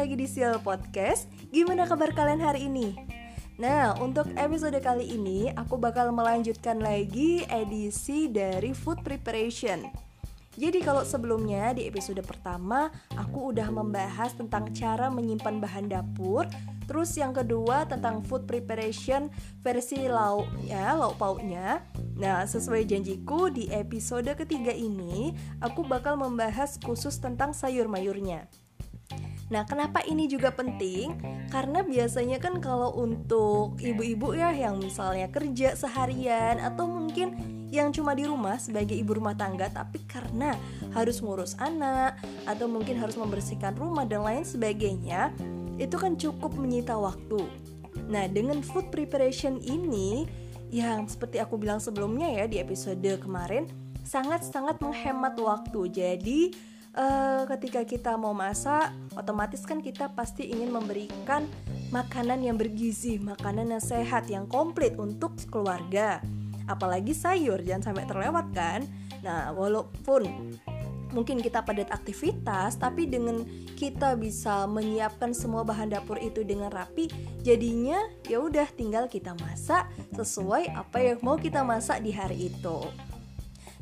lagi di Sial Podcast. Gimana kabar kalian hari ini? Nah, untuk episode kali ini aku bakal melanjutkan lagi edisi dari food preparation. Jadi kalau sebelumnya di episode pertama aku udah membahas tentang cara menyimpan bahan dapur, terus yang kedua tentang food preparation versi lauknya, lauk pauknya. Nah, sesuai janjiku di episode ketiga ini aku bakal membahas khusus tentang sayur mayurnya. Nah, kenapa ini juga penting? Karena biasanya kan kalau untuk ibu-ibu ya yang misalnya kerja seharian atau mungkin yang cuma di rumah sebagai ibu rumah tangga tapi karena harus ngurus anak atau mungkin harus membersihkan rumah dan lain sebagainya, itu kan cukup menyita waktu. Nah, dengan food preparation ini yang seperti aku bilang sebelumnya ya di episode kemarin sangat-sangat menghemat waktu. Jadi uh, ketika kita mau masak, otomatis kan kita pasti ingin memberikan makanan yang bergizi, makanan yang sehat, yang komplit untuk keluarga. Apalagi sayur, jangan sampai terlewat kan. Nah, walaupun mungkin kita padat aktivitas, tapi dengan kita bisa menyiapkan semua bahan dapur itu dengan rapi, jadinya ya udah tinggal kita masak sesuai apa yang mau kita masak di hari itu.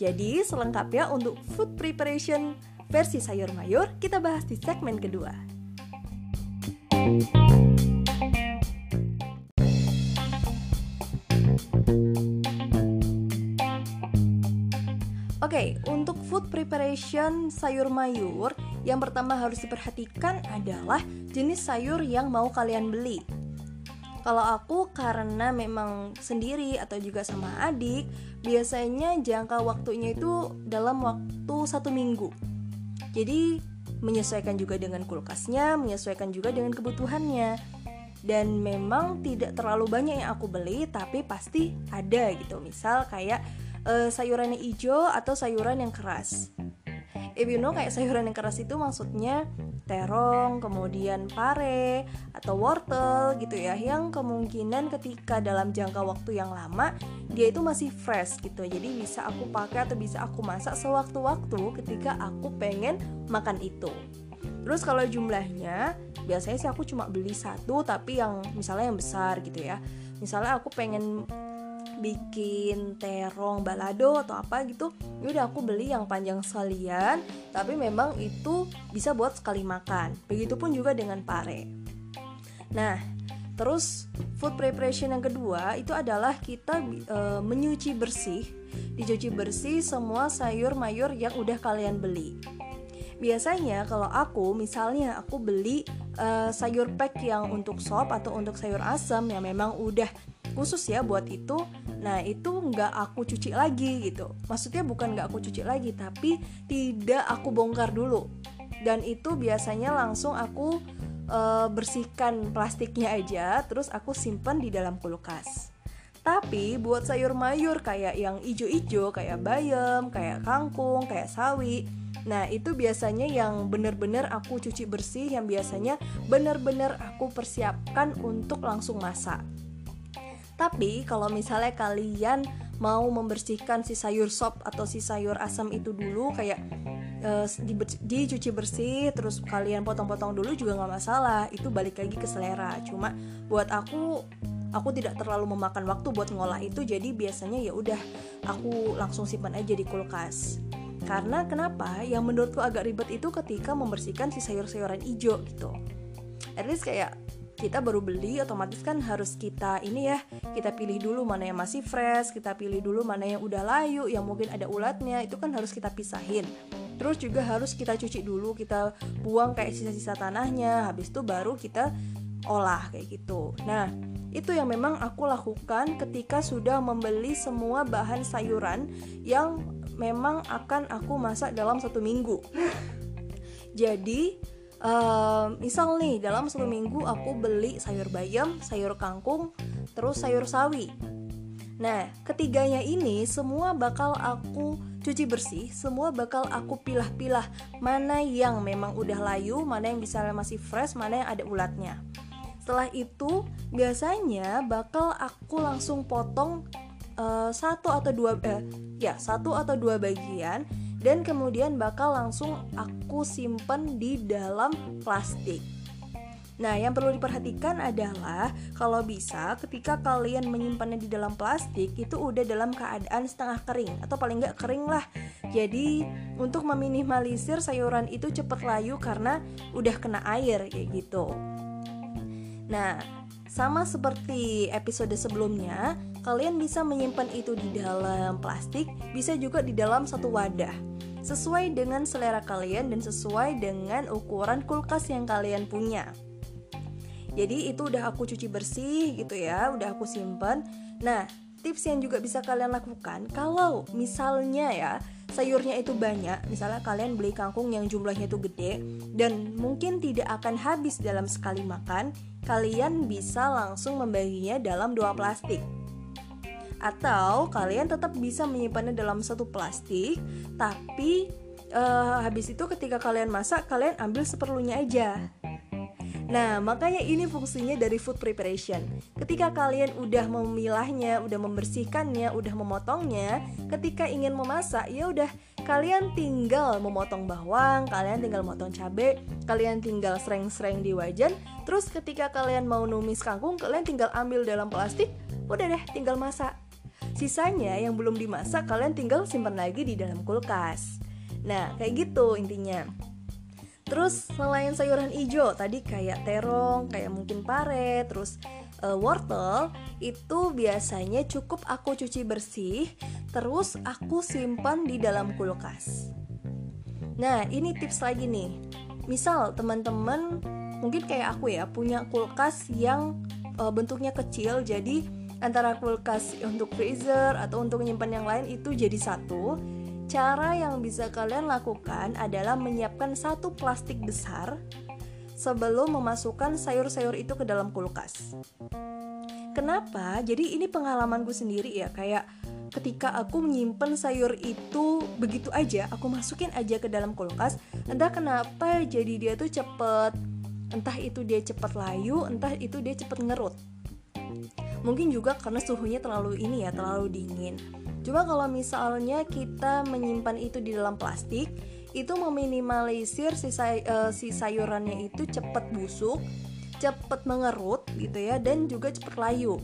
Jadi selengkapnya untuk food preparation versi sayur mayur kita bahas di segmen kedua. Oke, okay, untuk food preparation sayur mayur, yang pertama harus diperhatikan adalah jenis sayur yang mau kalian beli. Kalau aku karena memang sendiri atau juga sama adik, biasanya jangka waktunya itu dalam waktu satu minggu jadi menyesuaikan juga dengan kulkasnya, menyesuaikan juga dengan kebutuhannya. Dan memang tidak terlalu banyak yang aku beli, tapi pasti ada gitu. Misal kayak uh, sayuran yang hijau atau sayuran yang keras. If you know kayak sayuran yang keras itu maksudnya terong, kemudian pare atau wortel gitu ya yang kemungkinan ketika dalam jangka waktu yang lama dia itu masih fresh gitu. Jadi bisa aku pakai atau bisa aku masak sewaktu-waktu ketika aku pengen makan itu. Terus kalau jumlahnya biasanya sih aku cuma beli satu tapi yang misalnya yang besar gitu ya. Misalnya aku pengen bikin terong balado atau apa gitu ya udah aku beli yang panjang sekalian tapi memang itu bisa buat sekali makan. Begitupun juga dengan pare. Nah terus food preparation yang kedua itu adalah kita e, menyuci bersih. Dicuci bersih semua sayur mayur yang udah kalian beli. Biasanya kalau aku misalnya aku beli uh, sayur pack yang untuk sop atau untuk sayur asam yang memang udah khusus ya buat itu. Nah itu nggak aku cuci lagi gitu. Maksudnya bukan nggak aku cuci lagi tapi tidak aku bongkar dulu. Dan itu biasanya langsung aku uh, bersihkan plastiknya aja terus aku simpan di dalam kulkas. Tapi buat sayur mayur kayak yang ijo-ijo kayak bayam, kayak kangkung, kayak sawi Nah itu biasanya yang bener-bener aku cuci bersih Yang biasanya bener-bener aku persiapkan untuk langsung masak tapi kalau misalnya kalian mau membersihkan si sayur sop atau si sayur asam itu dulu kayak uh, dicuci bersih terus kalian potong-potong dulu juga nggak masalah. Itu balik lagi ke selera. Cuma buat aku aku tidak terlalu memakan waktu buat ngolah itu jadi biasanya ya udah aku langsung simpan aja di kulkas. Karena kenapa? Yang menurutku agak ribet itu ketika membersihkan si sayur-sayuran hijau gitu. At least kayak kita baru beli otomatis kan harus kita ini ya kita pilih dulu mana yang masih fresh kita pilih dulu mana yang udah layu yang mungkin ada ulatnya itu kan harus kita pisahin. Terus juga harus kita cuci dulu kita buang kayak sisa-sisa tanahnya habis itu baru kita olah kayak gitu. Nah itu yang memang aku lakukan ketika sudah membeli semua bahan sayuran yang memang akan aku masak dalam satu minggu. Jadi uh, misal nih dalam satu minggu aku beli sayur bayam, sayur kangkung, terus sayur sawi. Nah, ketiganya ini semua bakal aku cuci bersih, semua bakal aku pilah-pilah mana yang memang udah layu, mana yang bisa masih fresh, mana yang ada ulatnya. Setelah itu, biasanya bakal aku langsung potong uh, satu atau dua, uh, ya satu atau dua bagian dan kemudian bakal langsung aku simpen di dalam plastik. Nah, yang perlu diperhatikan adalah kalau bisa ketika kalian menyimpannya di dalam plastik itu udah dalam keadaan setengah kering atau paling nggak kering lah. Jadi untuk meminimalisir sayuran itu cepat layu karena udah kena air kayak gitu. Nah, sama seperti episode sebelumnya, kalian bisa menyimpan itu di dalam plastik, bisa juga di dalam satu wadah. Sesuai dengan selera kalian dan sesuai dengan ukuran kulkas yang kalian punya jadi itu udah aku cuci bersih gitu ya udah aku simpan nah tips yang juga bisa kalian lakukan kalau misalnya ya sayurnya itu banyak misalnya kalian beli kangkung yang jumlahnya itu gede dan mungkin tidak akan habis dalam sekali makan kalian bisa langsung membaginya dalam dua plastik atau kalian tetap bisa menyimpannya dalam satu plastik tapi uh, habis itu ketika kalian masak kalian ambil seperlunya aja Nah, makanya ini fungsinya dari food preparation. Ketika kalian udah memilahnya, udah membersihkannya, udah memotongnya, ketika ingin memasak, ya udah kalian tinggal memotong bawang, kalian tinggal memotong cabai, kalian tinggal sereng-sereng di wajan, terus ketika kalian mau numis kangkung, kalian tinggal ambil dalam plastik, udah deh tinggal masak. Sisanya yang belum dimasak, kalian tinggal simpan lagi di dalam kulkas. Nah, kayak gitu intinya. Terus selain sayuran hijau tadi kayak terong, kayak mungkin pare, terus uh, wortel itu biasanya cukup aku cuci bersih, terus aku simpan di dalam kulkas. Nah, ini tips lagi nih. Misal teman-teman mungkin kayak aku ya punya kulkas yang uh, bentuknya kecil, jadi antara kulkas untuk freezer atau untuk menyimpan yang lain itu jadi satu Cara yang bisa kalian lakukan adalah menyiapkan satu plastik besar sebelum memasukkan sayur-sayur itu ke dalam kulkas. Kenapa? Jadi ini pengalamanku sendiri ya, kayak ketika aku menyimpan sayur itu begitu aja, aku masukin aja ke dalam kulkas, entah kenapa jadi dia tuh cepet, entah itu dia cepet layu, entah itu dia cepet ngerut. Mungkin juga karena suhunya terlalu ini ya, terlalu dingin. Cuma kalau misalnya kita menyimpan itu di dalam plastik, itu meminimalisir si, say uh, si sayurannya itu cepat busuk, cepat mengerut gitu ya, dan juga cepat layu.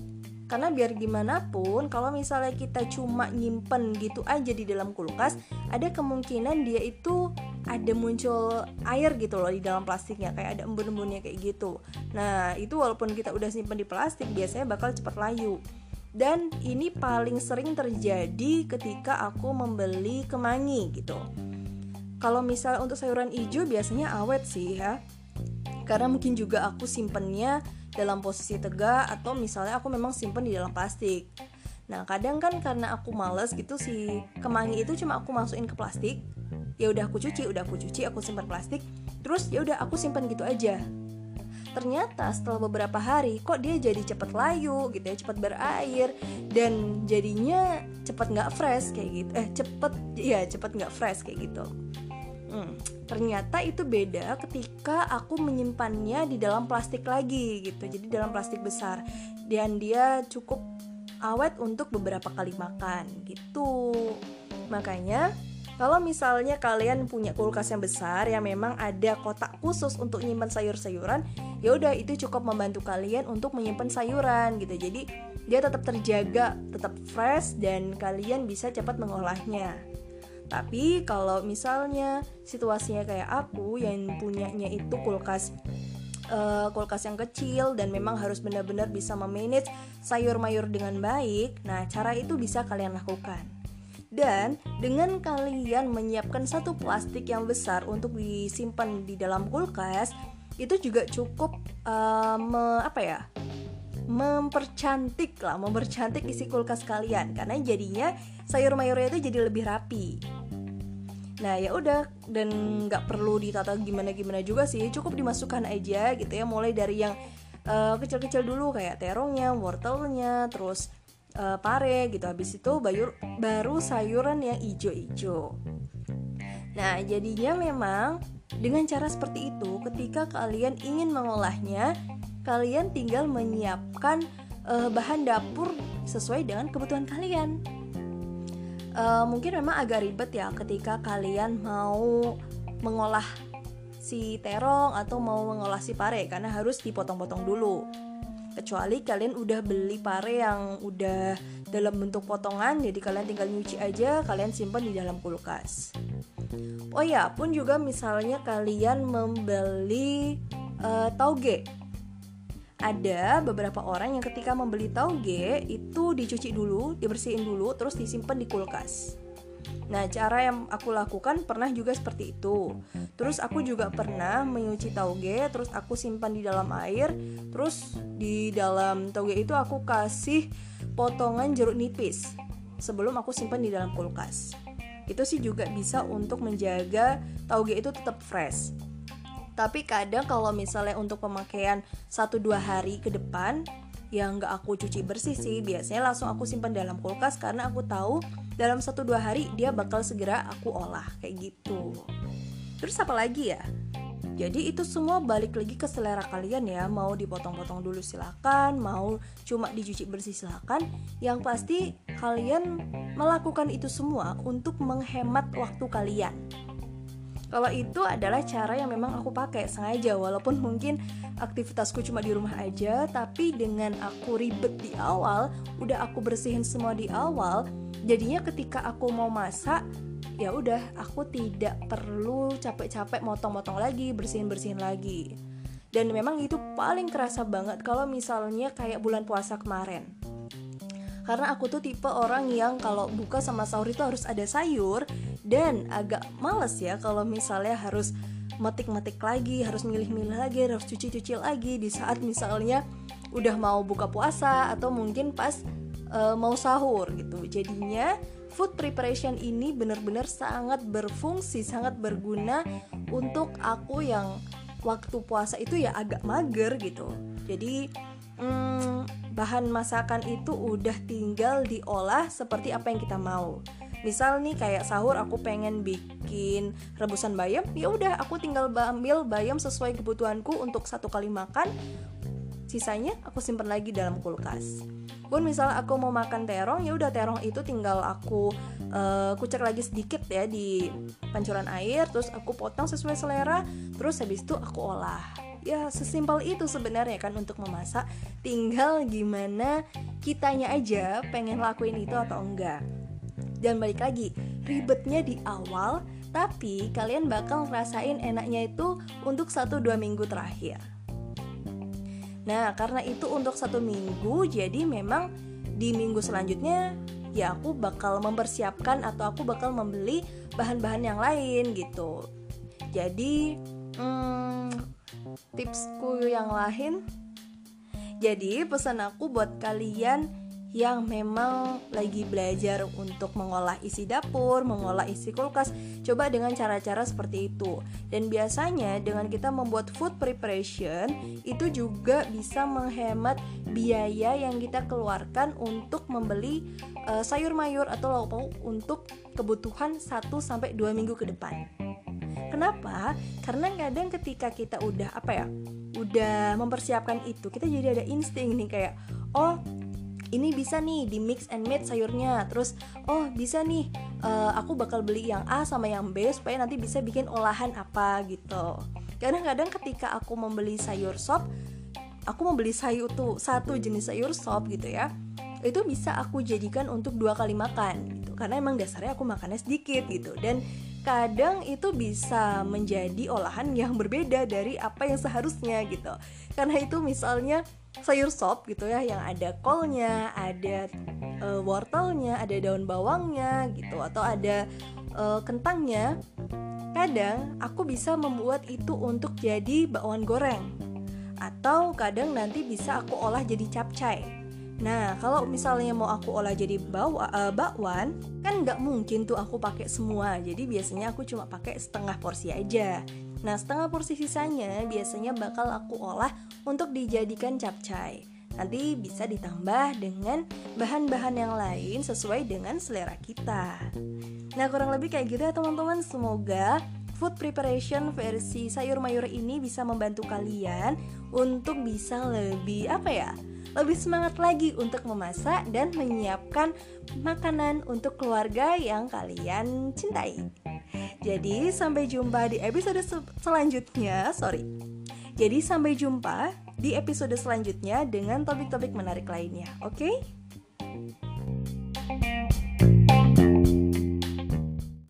Karena biar gimana pun, kalau misalnya kita cuma nyimpen gitu aja di dalam kulkas, ada kemungkinan dia itu ada muncul air gitu loh di dalam plastiknya, kayak ada embun-embunnya kayak gitu. Nah, itu walaupun kita udah simpen di plastik, biasanya bakal cepat layu dan ini paling sering terjadi ketika aku membeli kemangi gitu kalau misalnya untuk sayuran hijau biasanya awet sih ya. Karena mungkin juga aku simpennya dalam posisi tegak atau misalnya aku memang simpen di dalam plastik. Nah kadang kan karena aku males gitu si kemangi itu cuma aku masukin ke plastik. Ya udah aku cuci udah aku cuci aku simpan plastik. Terus ya udah aku simpan gitu aja. Ternyata setelah beberapa hari kok dia jadi cepet layu gitu ya cepet berair dan jadinya cepet nggak fresh kayak gitu. Eh cepet ya cepet nggak fresh kayak gitu hmm, ternyata itu beda ketika aku menyimpannya di dalam plastik lagi gitu jadi dalam plastik besar dan dia cukup awet untuk beberapa kali makan gitu makanya kalau misalnya kalian punya kulkas yang besar yang memang ada kotak khusus untuk menyimpan sayur-sayuran, ya udah itu cukup membantu kalian untuk menyimpan sayuran gitu. Jadi dia tetap terjaga, tetap fresh dan kalian bisa cepat mengolahnya. Tapi kalau misalnya situasinya kayak aku yang punyanya itu kulkas uh, kulkas yang kecil dan memang harus benar-benar bisa memanage sayur mayur dengan baik. Nah, cara itu bisa kalian lakukan. Dan dengan kalian menyiapkan satu plastik yang besar untuk disimpan di dalam kulkas, itu juga cukup uh, me, apa ya? mempercantik lah, mempercantik isi kulkas kalian karena jadinya sayur mayurnya itu jadi lebih rapi. Nah ya udah dan nggak perlu ditata gimana gimana juga sih, cukup dimasukkan aja gitu ya, mulai dari yang eh, kecil-kecil uh, dulu kayak terongnya, wortelnya, terus uh, pare gitu habis itu bayur, baru sayuran yang ijo-ijo. Nah jadinya memang dengan cara seperti itu ketika kalian ingin mengolahnya kalian tinggal menyiapkan uh, bahan dapur sesuai dengan kebutuhan kalian uh, mungkin memang agak ribet ya ketika kalian mau mengolah si terong atau mau mengolah si pare karena harus dipotong-potong dulu. Kecuali kalian udah beli pare yang udah dalam bentuk potongan jadi kalian tinggal nyuci aja kalian simpan di dalam kulkas. Oh ya pun juga misalnya kalian membeli uh, tauge ada beberapa orang yang ketika membeli tauge itu dicuci dulu dibersihin dulu terus disimpan di kulkas Nah, cara yang aku lakukan pernah juga seperti itu. Terus aku juga pernah menyuci tauge, terus aku simpan di dalam air, terus di dalam tauge itu aku kasih potongan jeruk nipis sebelum aku simpan di dalam kulkas. Itu sih juga bisa untuk menjaga tauge itu tetap fresh. Tapi kadang kalau misalnya untuk pemakaian 1-2 hari ke depan yang nggak aku cuci bersih sih. Biasanya langsung aku simpan dalam kulkas karena aku tahu dalam satu dua hari dia bakal segera aku olah kayak gitu. Terus apa lagi ya? Jadi itu semua balik lagi ke selera kalian ya. Mau dipotong-potong dulu silakan Mau cuma dicuci bersih silakan. Yang pasti kalian melakukan itu semua Untuk menghemat waktu kalian kalau itu adalah cara yang memang aku pakai sengaja. Walaupun mungkin aktivitasku cuma di rumah aja tapi dengan aku ribet di awal udah aku bersihin semua di awal jadinya ketika aku mau masak ya udah aku tidak perlu capek-capek motong-motong lagi bersihin-bersihin lagi. Dan memang itu paling kerasa banget kalau misalnya kayak bulan puasa kemarin. Karena aku tuh tipe orang yang kalau buka sama sahur itu harus ada sayur dan agak males ya kalau misalnya harus metik-metik lagi, harus milih-milih lagi, harus cuci-cuci lagi di saat misalnya udah mau buka puasa atau mungkin pas uh, mau sahur gitu. Jadinya food preparation ini benar-benar sangat berfungsi, sangat berguna untuk aku yang waktu puasa itu ya agak mager gitu. Jadi hmm, bahan masakan itu udah tinggal diolah seperti apa yang kita mau misal nih kayak sahur aku pengen bikin rebusan bayam ya udah aku tinggal ambil bayam sesuai kebutuhanku untuk satu kali makan. Sisanya aku simpan lagi dalam kulkas. Pun misal aku mau makan terong ya udah terong itu tinggal aku uh, kucek lagi sedikit ya di pancuran air terus aku potong sesuai selera terus habis itu aku olah. Ya sesimpel itu sebenarnya kan untuk memasak. Tinggal gimana kitanya aja pengen lakuin itu atau enggak dan balik lagi. Ribetnya di awal tapi kalian bakal ngerasain enaknya itu untuk 1-2 minggu terakhir. Nah karena itu untuk satu minggu jadi memang di minggu selanjutnya ya aku bakal mempersiapkan atau aku bakal membeli bahan-bahan yang lain gitu. Jadi hmm, tipsku yang lain jadi pesan aku buat kalian yang memang lagi belajar untuk mengolah isi dapur, mengolah isi kulkas, coba dengan cara-cara seperti itu. Dan biasanya dengan kita membuat food preparation itu juga bisa menghemat biaya yang kita keluarkan untuk membeli uh, sayur mayur atau lauk pauk untuk kebutuhan 1 sampai 2 minggu ke depan. Kenapa? Karena kadang ketika kita udah apa ya, udah mempersiapkan itu, kita jadi ada insting nih kayak, oh ini bisa nih di mix and match sayurnya. Terus oh bisa nih uh, aku bakal beli yang A sama yang B supaya nanti bisa bikin olahan apa gitu. Kadang-kadang ketika aku membeli sayur sop aku membeli sayur tuh satu jenis sayur sop gitu ya itu bisa aku jadikan untuk dua kali makan gitu. Karena emang dasarnya aku makannya sedikit gitu. Dan kadang itu bisa menjadi olahan yang berbeda dari apa yang seharusnya gitu. Karena itu misalnya sayur sop gitu ya yang ada kolnya, ada uh, wortelnya, ada daun bawangnya gitu atau ada uh, kentangnya. Kadang aku bisa membuat itu untuk jadi bakwan goreng. Atau kadang nanti bisa aku olah jadi capcay. Nah, kalau misalnya mau aku olah jadi bawa, uh, bakwan, kan nggak mungkin tuh aku pakai semua. Jadi biasanya aku cuma pakai setengah porsi aja. Nah, setengah porsi sisanya biasanya bakal aku olah untuk dijadikan capcay. Nanti bisa ditambah dengan bahan-bahan yang lain sesuai dengan selera kita. Nah, kurang lebih kayak gitu ya teman-teman. Semoga food preparation versi sayur mayur ini bisa membantu kalian untuk bisa lebih apa ya? Lebih semangat lagi untuk memasak dan menyiapkan makanan untuk keluarga yang kalian cintai. Jadi sampai jumpa di episode se- selanjutnya, sorry. Jadi sampai jumpa di episode selanjutnya dengan topik-topik menarik lainnya, oke? Okay?